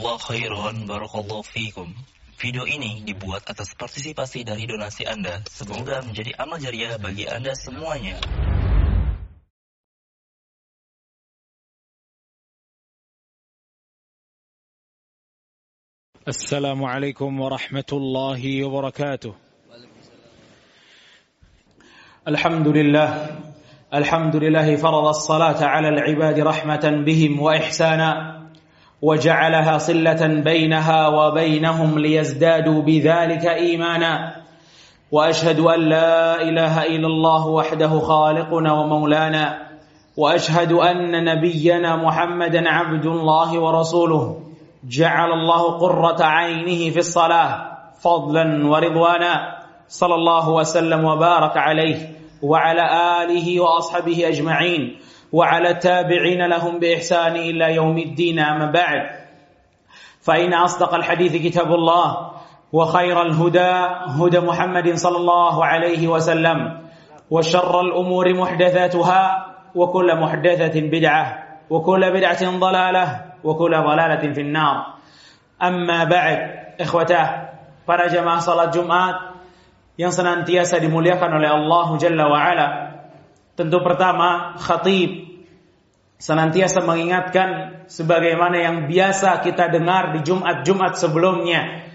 Jazakallah khairan barakallahu fikum. Video ini dibuat atas partisipasi dari donasi Anda. Semoga menjadi amal jariah bagi Anda semuanya. السلام عليكم ورحمة الله وبركاته الحمد لله الحمد لله فرض الصلاة على العباد رحمة بهم وإحسانا وجعلها صلة بينها وبينهم ليزدادوا بذلك إيمانا. وأشهد أن لا إله إلا الله وحده خالقنا ومولانا. وأشهد أن نبينا محمدا عبد الله ورسوله. جعل الله قرة عينه في الصلاة فضلا ورضوانا. صلى الله وسلم وبارك عليه وعلى آله وأصحابه أجمعين. وعلى التابعين لهم بإحسان إلى يوم الدين أما بعد فإن أصدق الحديث كتاب الله وخير الهدى هدى محمد صلى الله عليه وسلم وشر الأمور محدثاتها وكل محدثة بدعة وكل بدعة ضلالة وكل ضلالة في النار أما بعد إخوته para jamaah salat Jumat yang senantiasa dimuliakan oleh Allah Jalla wa Ala. Tentu pertama khatib senantiasa mengingatkan sebagaimana yang biasa kita dengar di Jumat-Jumat sebelumnya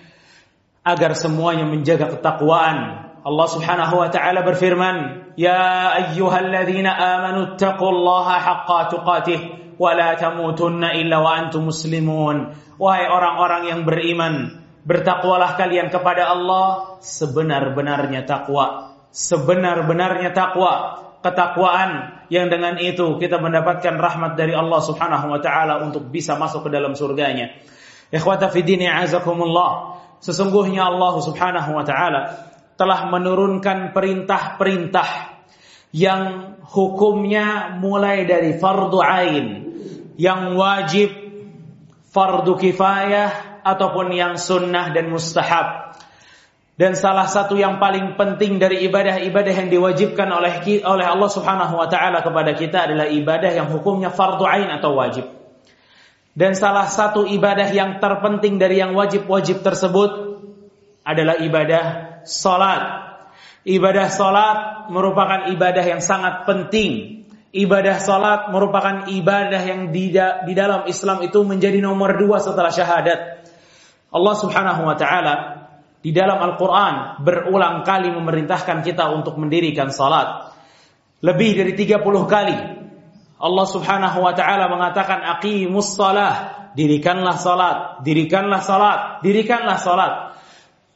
agar semuanya menjaga ketakwaan. Allah Subhanahu wa taala berfirman, "Ya ayyuhalladzina amanu taqullaha haqqa tuqatih wa la tamutunna illa wa antum muslimun." Wahai orang-orang yang beriman, bertakwalah kalian kepada Allah sebenar-benarnya takwa. Sebenar-benarnya takwa, ketakwaan yang dengan itu kita mendapatkan rahmat dari Allah Subhanahu wa taala untuk bisa masuk ke dalam surganya. Ikhwata fi dini azakumullah. Sesungguhnya Allah Subhanahu wa taala telah menurunkan perintah-perintah yang hukumnya mulai dari fardu ain yang wajib, fardu kifayah ataupun yang sunnah dan mustahab. Dan salah satu yang paling penting dari ibadah-ibadah yang diwajibkan oleh oleh Allah Subhanahu wa taala kepada kita adalah ibadah yang hukumnya fardu ain atau wajib. Dan salah satu ibadah yang terpenting dari yang wajib-wajib tersebut adalah ibadah salat. Ibadah salat merupakan ibadah yang sangat penting. Ibadah salat merupakan ibadah yang di, di dalam Islam itu menjadi nomor dua setelah syahadat. Allah Subhanahu wa taala di dalam Al-Qur'an berulang kali memerintahkan kita untuk mendirikan salat. Lebih dari 30 kali Allah Subhanahu wa taala mengatakan aqimus salah, dirikanlah salat, dirikanlah salat, dirikanlah salat.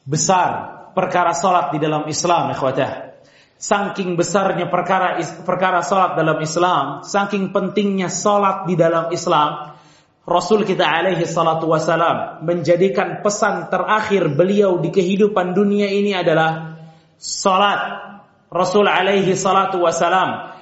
Besar perkara salat di dalam Islam, ikhwatah. Saking besarnya perkara perkara salat dalam Islam, saking pentingnya salat di dalam Islam, Rasul kita alaihi salatu wasalam menjadikan pesan terakhir beliau di kehidupan dunia ini adalah salat. Rasul alaihi salatu wasalam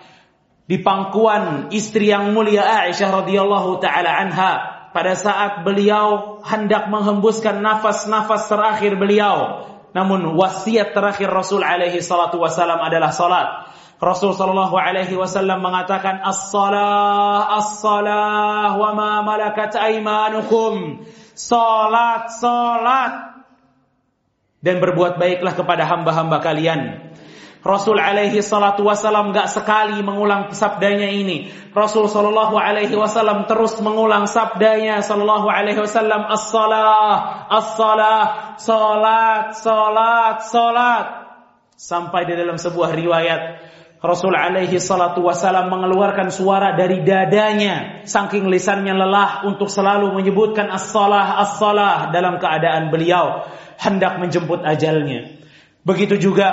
di pangkuan istri yang mulia Aisyah radhiyallahu taala anha pada saat beliau hendak menghembuskan nafas-nafas terakhir beliau namun wasiat terakhir Rasul alaihi salatu wasalam adalah salat Rasul sallallahu alaihi wasallam mengatakan as-salah as-salah wa ma malakat aymanukum salat salat dan berbuat baiklah kepada hamba-hamba kalian Rasul alaihi salatu wasallam gak sekali mengulang sabdanya ini. Rasul sallallahu alaihi wasallam terus mengulang sabdanya sallallahu alaihi wasallam as-salah, as-salah, salat, salat, salat. Sampai di dalam sebuah riwayat Rasul alaihi salatu wasallam mengeluarkan suara dari dadanya saking lisannya lelah untuk selalu menyebutkan as-salah as-salah dalam keadaan beliau hendak menjemput ajalnya. Begitu juga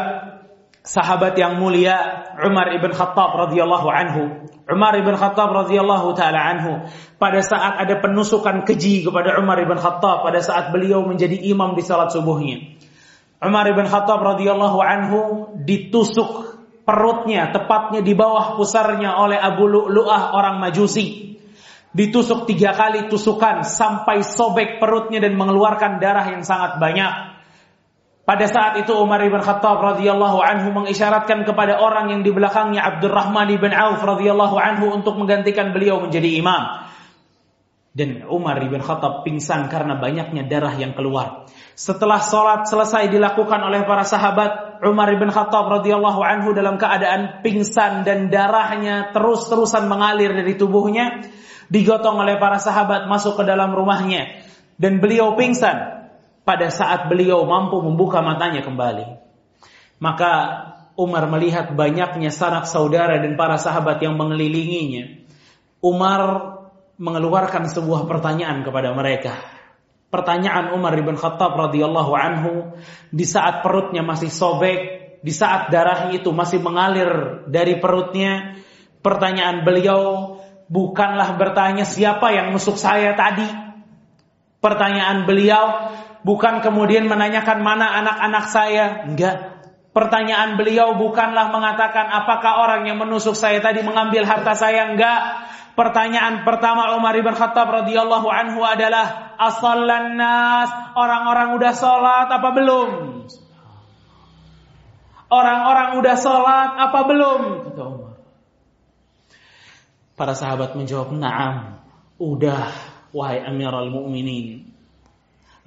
sahabat yang mulia Umar ibn Khattab radhiyallahu anhu. Umar ibn Khattab radhiyallahu taala anhu pada saat ada penusukan keji kepada Umar ibn Khattab pada saat beliau menjadi imam di salat subuhnya. Umar ibn Khattab radhiyallahu anhu ditusuk perutnya tepatnya di bawah pusarnya oleh Abu Lu'lu'ah orang Majusi. Ditusuk tiga kali tusukan sampai sobek perutnya dan mengeluarkan darah yang sangat banyak. Pada saat itu Umar bin Khattab radhiyallahu anhu mengisyaratkan kepada orang yang di belakangnya Abdurrahman bin Auf radhiyallahu anhu untuk menggantikan beliau menjadi imam. Dan Umar bin Khattab pingsan karena banyaknya darah yang keluar. Setelah sholat selesai dilakukan oleh para sahabat, Umar bin Khattab radhiyallahu anhu dalam keadaan pingsan dan darahnya terus-terusan mengalir dari tubuhnya, digotong oleh para sahabat masuk ke dalam rumahnya dan beliau pingsan pada saat beliau mampu membuka matanya kembali. Maka Umar melihat banyaknya sanak saudara dan para sahabat yang mengelilinginya. Umar mengeluarkan sebuah pertanyaan kepada mereka. Pertanyaan Umar bin Khattab radhiyallahu anhu di saat perutnya masih sobek, di saat darah itu masih mengalir dari perutnya, pertanyaan beliau bukanlah bertanya siapa yang nusuk saya tadi. Pertanyaan beliau bukan kemudian menanyakan mana anak-anak saya, enggak. Pertanyaan beliau bukanlah mengatakan apakah orang yang menusuk saya tadi mengambil harta saya enggak. Pertanyaan pertama Umar bin Khattab radhiyallahu anhu adalah asallan nas, orang-orang udah sholat apa belum? Orang-orang udah sholat apa belum? Kata Umar. Para sahabat menjawab, "Na'am, udah wahai Amirul Mukminin."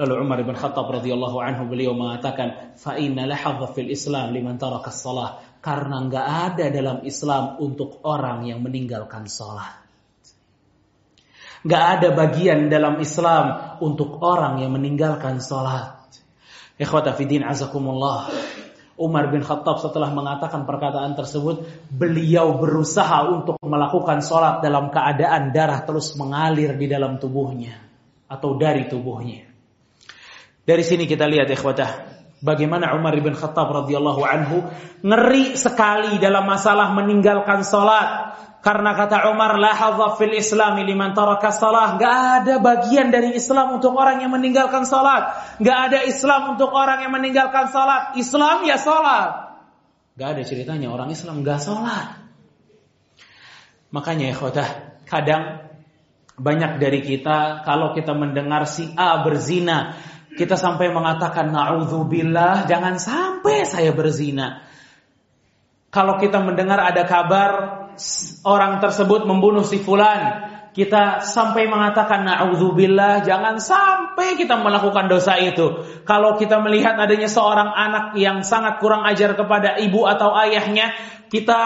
Lalu Umar bin Khattab radhiyallahu anhu beliau mengatakan, "Fa inna lahadha fil Islam liman taraka shalah." Karena enggak ada dalam Islam untuk orang yang meninggalkan salat. Enggak ada bagian dalam Islam untuk orang yang meninggalkan salat. Ikhwata fiddin azakumullah. Umar bin Khattab setelah mengatakan perkataan tersebut, beliau berusaha untuk melakukan sholat dalam keadaan darah terus mengalir di dalam tubuhnya atau dari tubuhnya. Dari sini kita lihat ikhwatah bagaimana Umar bin Khattab radhiyallahu anhu ngeri sekali dalam masalah meninggalkan salat. Karena kata Umar la fil Islam liman taraka salah. Enggak ada bagian dari Islam untuk orang yang meninggalkan salat. Enggak ada Islam untuk orang yang meninggalkan salat. Islam ya salat. Enggak ada ceritanya orang Islam enggak salat. Makanya ikhwatah, kadang banyak dari kita kalau kita mendengar si A berzina, kita sampai mengatakan naudzubillah, jangan sampai saya berzina. Kalau kita mendengar ada kabar orang tersebut membunuh si fulan, kita sampai mengatakan naudzubillah, jangan sampai kita melakukan dosa itu. Kalau kita melihat adanya seorang anak yang sangat kurang ajar kepada ibu atau ayahnya, kita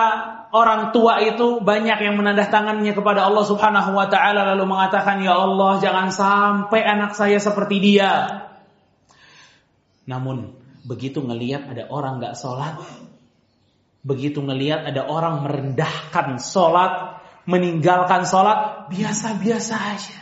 orang tua itu banyak yang menandah tangannya kepada Allah Subhanahu wa taala lalu mengatakan ya Allah jangan sampai anak saya seperti dia. Namun begitu ngelihat ada orang nggak sholat, begitu ngelihat ada orang merendahkan sholat, meninggalkan sholat, biasa-biasa aja.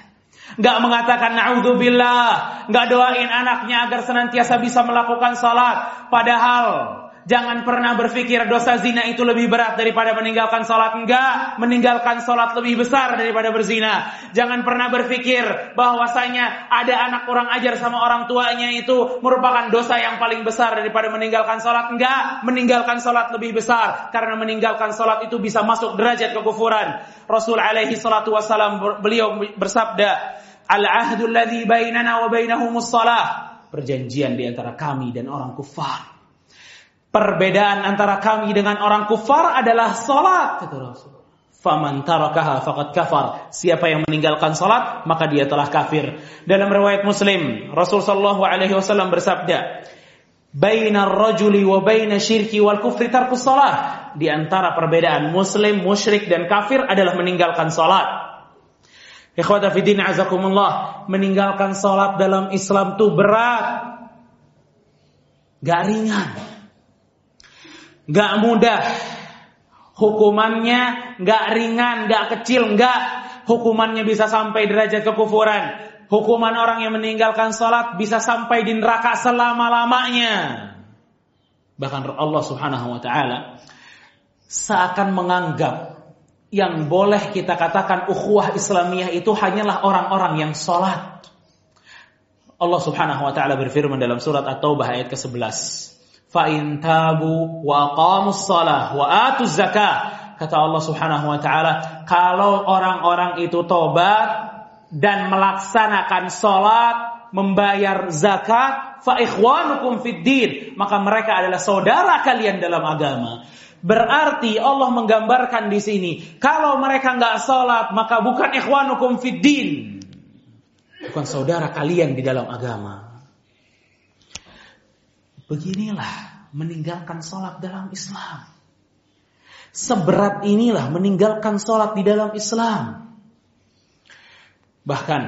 Nggak mengatakan naudzubillah, nggak doain anaknya agar senantiasa bisa melakukan sholat. Padahal Jangan pernah berpikir dosa zina itu lebih berat daripada meninggalkan sholat. Enggak, meninggalkan sholat lebih besar daripada berzina. Jangan pernah berpikir bahwasanya ada anak kurang ajar sama orang tuanya itu merupakan dosa yang paling besar daripada meninggalkan sholat. Enggak, meninggalkan sholat lebih besar. Karena meninggalkan sholat itu bisa masuk derajat kekufuran. Rasul alaihi salatu wassalam beliau bersabda, Al-ahdu alladhi bainana wa bainahumus. Perjanjian di antara kami dan orang kufar Perbedaan antara kami dengan orang kufar adalah salat kata Rasul. Faman tarakaha faqad kafar. Siapa yang meninggalkan salat maka dia telah kafir. Dalam riwayat Muslim, Rasul sallallahu alaihi wasallam bersabda, "Bainar rajuli wa baina syirki wal kufri tarkus salat." Di antara perbedaan muslim, musyrik dan kafir adalah meninggalkan salat. Ikhwata fi din azakumullah, meninggalkan salat dalam Islam itu berat. Gak ringan. Gak mudah. Hukumannya gak ringan, gak kecil, gak. Hukumannya bisa sampai derajat kekufuran. Hukuman orang yang meninggalkan sholat bisa sampai di neraka selama-lamanya. Bahkan Allah subhanahu wa ta'ala seakan menganggap yang boleh kita katakan ukhuwah Islamiyah itu hanyalah orang-orang yang sholat. Allah subhanahu wa ta'ala berfirman dalam surat At-Taubah ayat ke-11 fa'in tabu wa aqamus salah wa atuz zakah. Kata Allah Subhanahu wa taala, kalau orang-orang itu tobat dan melaksanakan salat, membayar zakat, fa ikhwanukum fid din, maka mereka adalah saudara kalian dalam agama. Berarti Allah menggambarkan di sini, kalau mereka nggak salat, maka bukan ikhwanukum fid din. bukan saudara kalian di dalam agama. Beginilah meninggalkan sholat dalam Islam. Seberat inilah meninggalkan sholat di dalam Islam. Bahkan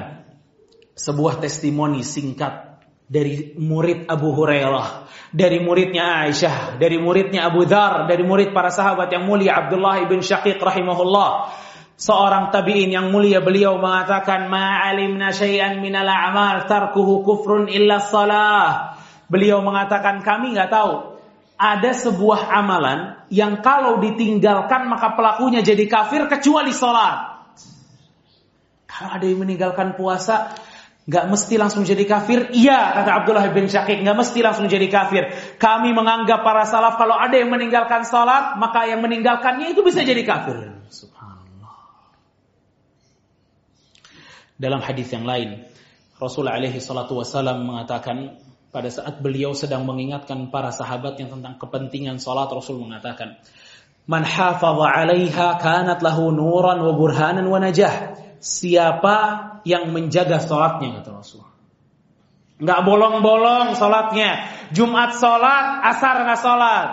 sebuah testimoni singkat dari murid Abu Hurairah, dari muridnya Aisyah, dari muridnya Abu Dhar, dari murid para sahabat yang mulia Abdullah ibn Syaqiq rahimahullah. Seorang tabi'in yang mulia beliau mengatakan ma'alimna syai'an minal a'mal tarkuhu kufrun illa salah. Beliau mengatakan kami nggak tahu ada sebuah amalan yang kalau ditinggalkan maka pelakunya jadi kafir kecuali sholat. Kalau ada yang meninggalkan puasa nggak mesti langsung jadi kafir. Iya kata Abdullah bin Syakik nggak mesti langsung jadi kafir. Kami menganggap para salaf kalau ada yang meninggalkan sholat maka yang meninggalkannya itu bisa jadi kafir. Dalam hadis yang lain Rasulullah alaihi salatu wasallam mengatakan pada saat beliau sedang mengingatkan para sahabat yang tentang kepentingan salat Rasul mengatakan Man hafadha 'alaiha kanat lahu nuran wa burhanan wa najah. Siapa yang menjaga salatnya kata Rasul. Enggak bolong-bolong salatnya. Jumat salat, asar enggak salat.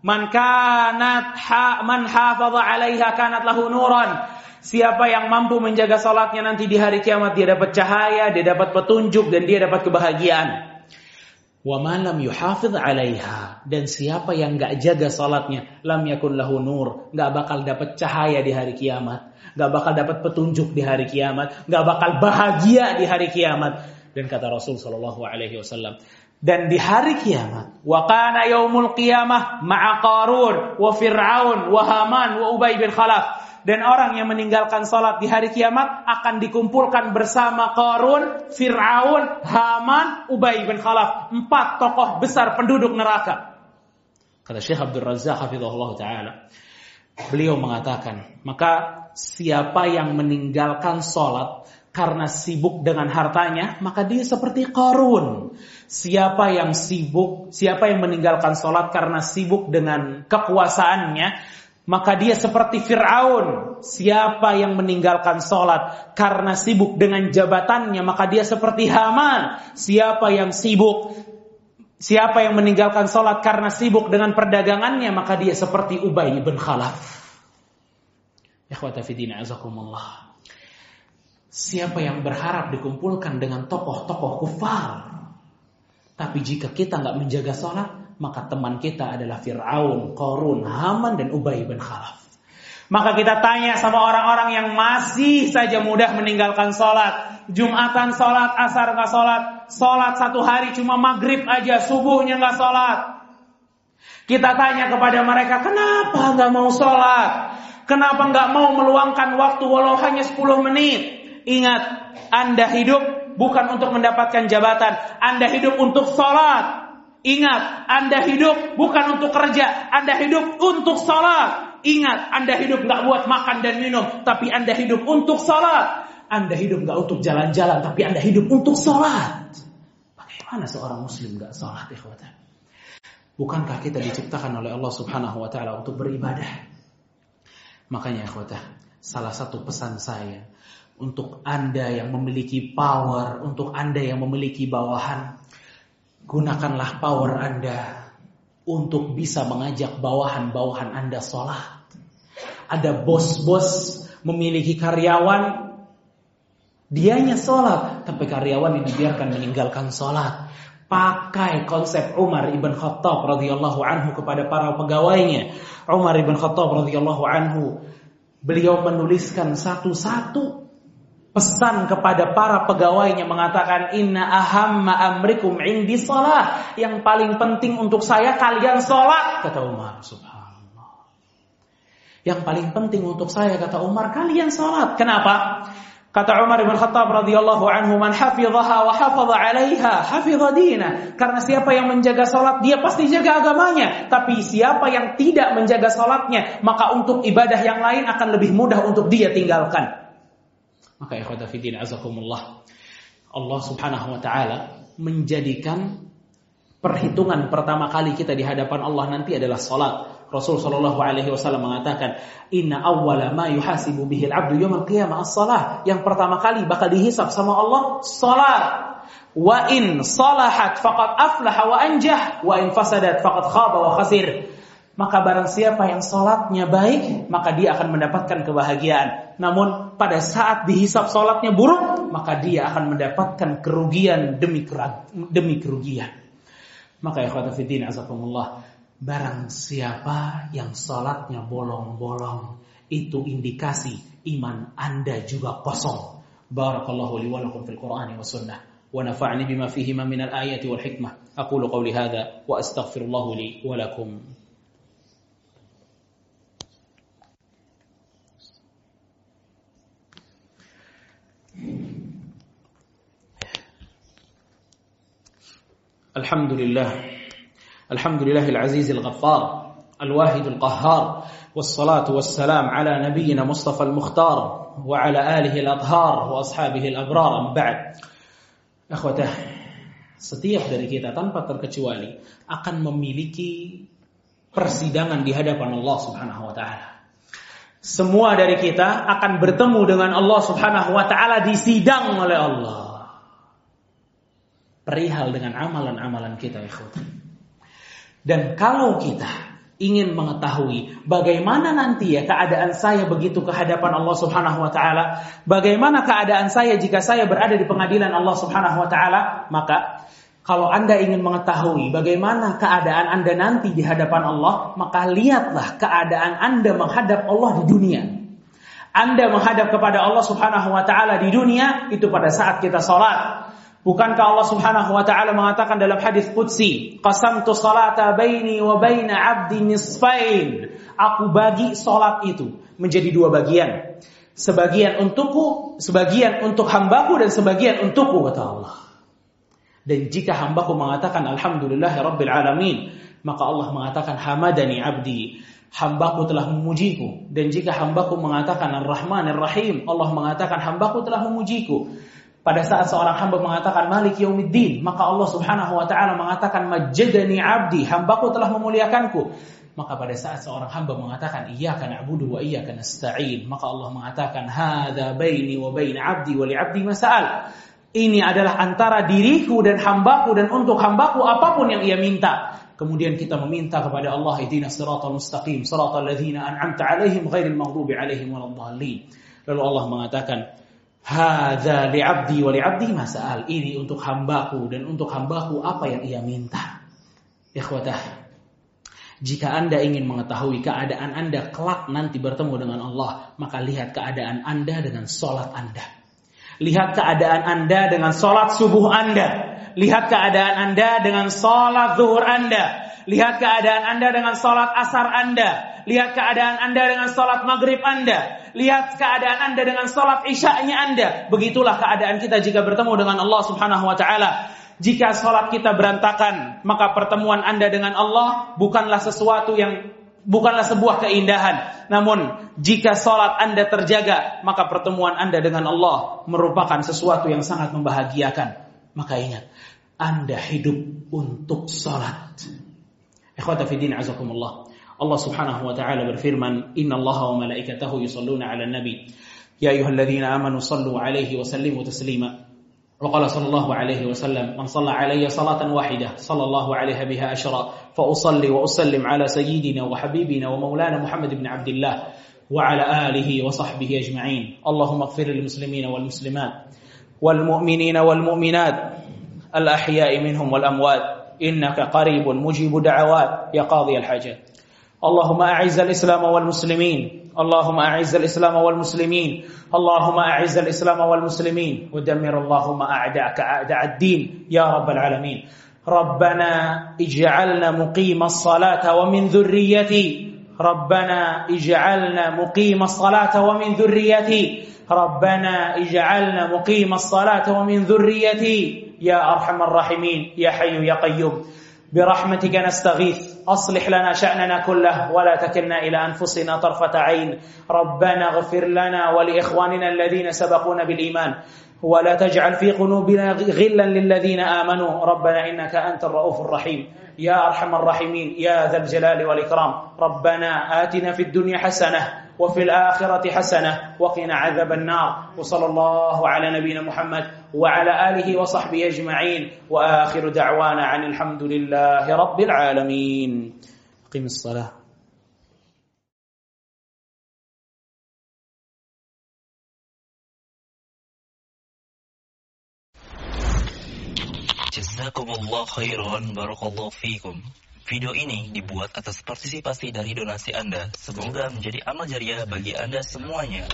Man kanat ha, man hafadha 'alaiha kanat lahu nuran. Siapa yang mampu menjaga salatnya nanti di hari kiamat dia dapat cahaya, dia dapat petunjuk dan dia dapat kebahagiaan. Wa man lam yuhafiz 'alaiha. Dan siapa yang enggak jaga salatnya lam yakun lahu nur, enggak bakal dapat cahaya di hari kiamat, enggak bakal dapat petunjuk di hari kiamat, enggak bakal bahagia di hari kiamat. Dan kata Rasul sallallahu alaihi wasallam, dan di hari kiamat wa kana yaumul qiyamah ma'a qarun wa fir'aun wa haman wa ubay bin khalaf dan orang yang meninggalkan salat di hari kiamat akan dikumpulkan bersama Qarun, Fir'aun, Haman, Ubay bin Khalaf. Empat tokoh besar penduduk neraka. Kata Syekh Abdul Razak hafizahullah ta'ala. Beliau mengatakan, maka siapa yang meninggalkan salat karena sibuk dengan hartanya, maka dia seperti Qarun. Siapa yang sibuk, siapa yang meninggalkan salat karena sibuk dengan kekuasaannya, maka dia seperti Fir'aun. Siapa yang meninggalkan sholat karena sibuk dengan jabatannya, maka dia seperti Haman. Siapa yang sibuk, siapa yang meninggalkan sholat karena sibuk dengan perdagangannya, maka dia seperti Ubay bin Khalaf. Siapa yang berharap dikumpulkan dengan tokoh-tokoh kufar. Tapi jika kita nggak menjaga sholat, maka teman kita adalah Fir'aun, Korun, Haman, dan Ubay bin Khalaf. Maka kita tanya sama orang-orang yang masih saja mudah meninggalkan sholat. Jumatan sholat, asar nggak sholat. Sholat satu hari cuma maghrib aja, subuhnya nggak sholat. Kita tanya kepada mereka, kenapa nggak mau sholat? Kenapa nggak mau meluangkan waktu walau hanya 10 menit? Ingat, Anda hidup bukan untuk mendapatkan jabatan. Anda hidup untuk sholat. Ingat, Anda hidup bukan untuk kerja, Anda hidup untuk salat. Ingat, Anda hidup nggak buat makan dan minum, tapi Anda hidup untuk salat. Anda hidup nggak untuk jalan-jalan, tapi Anda hidup untuk salat. Bagaimana seorang muslim nggak salat, ikhwatan? Bukankah kita diciptakan oleh Allah Subhanahu wa taala untuk beribadah? Makanya ikhwatan, salah satu pesan saya untuk Anda yang memiliki power, untuk Anda yang memiliki bawahan, Gunakanlah power Anda untuk bisa mengajak bawahan-bawahan Anda sholat. Ada bos-bos memiliki karyawan, dianya sholat, tapi karyawan yang dibiarkan meninggalkan sholat. Pakai konsep Umar ibn Khattab radhiyallahu anhu kepada para pegawainya. Umar ibn Khattab radhiyallahu anhu beliau menuliskan satu-satu pesan kepada para pegawainya mengatakan inna ahamma amrikum indi salat yang paling penting untuk saya kalian salat kata Umar. Subhanallah. Yang paling penting untuk saya kata Umar kalian salat. Kenapa? Kata Umar bin Khattab radhiyallahu anhu man hafidhaha wa hafadha 'alaiha hafidha dina. Karena siapa yang menjaga salat dia pasti jaga agamanya. Tapi siapa yang tidak menjaga salatnya maka untuk ibadah yang lain akan lebih mudah untuk dia tinggalkan maka ikhwata fiddin azakumullah. Allah Subhanahu wa taala menjadikan perhitungan pertama kali kita di hadapan Allah nanti adalah salat. Rasul Shallallahu Alaihi Wasallam mengatakan, Inna awwala ma yuhasibu bihil abdu yawmal qiyamah as-salah. Yang pertama kali bakal dihisap sama Allah salat. Wa in salahat faqad aflaha wa anjah wa in fasadat faqad khaba wa khasir. Maka barang siapa yang salatnya baik, maka dia akan mendapatkan kebahagiaan. Namun pada saat dihisap salatnya buruk, maka dia akan mendapatkan kerugian demi demi kerugian. Maka ya fiddin azakumullah, barang siapa yang salatnya bolong-bolong, itu indikasi iman Anda juga kosong. Barakallahu li wa lakum fil Qur'ani wa sunnah. ونفعني بما فيهما من الآيات والحكمة أقول قولي هذا وأستغفر الله لي ولكم الحمد لله الحمد لله العزيز الغفار الواحد القهار والصلاة والسلام على نبينا مصطفى المختار وعلى آله الأطهار وأصحابه الأبرار أم بعد Akhwatah, setiap dari kita tanpa terkecuali akan memiliki persidangan di hadapan Allah Subhanahu wa taala. Semua dari kita akan bertemu dengan Allah Subhanahu wa taala disidang oleh Allah. Perihal dengan amalan-amalan kita, ikhwatah. Dan kalau kita ingin mengetahui bagaimana nanti ya keadaan saya begitu ke hadapan Allah Subhanahu wa taala, bagaimana keadaan saya jika saya berada di pengadilan Allah Subhanahu wa taala, maka kalau Anda ingin mengetahui bagaimana keadaan Anda nanti di hadapan Allah, maka lihatlah keadaan Anda menghadap Allah di dunia. Anda menghadap kepada Allah Subhanahu wa taala di dunia itu pada saat kita salat. Bukankah Allah Subhanahu wa taala mengatakan dalam hadis qudsi, "Qasamtu salata baini wa baina 'abdi nisfain." Aku bagi salat itu menjadi dua bagian. Sebagian untukku, sebagian untuk hambaku dan sebagian untukku kata Allah. Dan jika hambaku mengatakan alhamdulillahirabbil alamin, maka Allah mengatakan hamadani 'abdi. Hambaku telah memujiku dan jika hambaku mengatakan ar-Rahmanir Rahim, Allah mengatakan hambaku telah memujiku. Pada saat seorang hamba mengatakan Malik Yaumiddin, maka Allah Subhanahu wa taala mengatakan Majjadani 'abdi, hambaku telah memuliakanku. Maka pada saat seorang hamba mengatakan Iyyaka na'budu wa iyyaka nasta'in, maka Allah mengatakan Hadza baini wa baina 'abdi wa li 'abdi mas'al. Ini adalah antara diriku dan hambaku dan untuk hambaku apa pun yang ia minta. Kemudian kita meminta kepada Allah ihdinas siratal mustaqim, siratal ladzina an'amta 'alaihim ghairil maghdubi 'alaihim waladdallin. Lalu Allah mengatakan Hadza li'abdi wa li'abdi mas'al. Ini untuk hambaku dan untuk hambaku apa yang ia minta. Ikhwatah. Jika Anda ingin mengetahui keadaan Anda kelak nanti bertemu dengan Allah, maka lihat keadaan Anda dengan solat Anda. Lihat keadaan Anda dengan solat subuh Anda. Lihat keadaan Anda dengan solat zuhur Anda. Lihat keadaan Anda dengan sholat asar Anda. Lihat keadaan Anda dengan sholat maghrib Anda. Lihat keadaan Anda dengan sholat isya'nya Anda. Begitulah keadaan kita jika bertemu dengan Allah subhanahu wa ta'ala. Jika sholat kita berantakan, maka pertemuan Anda dengan Allah bukanlah sesuatu yang bukanlah sebuah keindahan. Namun, jika sholat Anda terjaga, maka pertemuan Anda dengan Allah merupakan sesuatu yang sangat membahagiakan. Maka ingat, Anda hidup untuk sholat. Ikhwata fi din azakumullah. Allah Subhanahu wa taala berfirman, "Inna Allah wa malaikatahu yusalluna 'alan nabi." Ya ayyuhalladzina amanu sallu 'alaihi wa sallimu taslima. وقال صلى الله عليه وسلم من صلى علي صلاة واحدة صلى الله عليها بها أشرا فأصلي وأسلم على سيدنا وحبيبنا ومولانا محمد بن عبد الله وعلى آله وصحبه أجمعين اللهم اغفر للمسلمين والمسلمات والمؤمنين والمؤمنات الأحياء منهم والأموات إنك قريب مجيب دعوات. يا قاضي الحاجات. اللهم أعز الإسلام والمسلمين. اللهم أعز الإسلام والمسلمين. اللهم أعز الإسلام والمسلمين. ودمر اللهم أعداءك أعداء الدين. يا رب العالمين. ربنا اجعلنا مقيم الصلاة ومن ذريتي. ربنا اجعلنا مقيم الصلاة ومن ذريتي. ربنا اجعلنا مقيم الصلاة ومن ذريتي. يا أرحم الراحمين يا حي يا قيوم. برحمتك نستغيث. أصلح لنا شأننا كله ولا تكلنا إلى أنفسنا طرفة عين. ربنا اغفر لنا ولإخواننا الذين سبقونا بالإيمان. ولا تجعل في قلوبنا غلا للذين آمنوا. ربنا إنك أنت الرؤوف الرحيم. يا أرحم الراحمين يا ذا الجلال والإكرام. ربنا آتنا في الدنيا حسنة وفي الآخرة حسنة وقنا عذاب النار. وصلى الله على نبينا محمد وعلى آله وصحبه أجمعين. وآخر دعوانا عن الحمد لله رب العالمين. قم الصلاة. Jazakumullah khairan barakallahu fikum. Video ini dibuat atas partisipasi dari donasi Anda. Semoga menjadi amal jariah bagi Anda semuanya.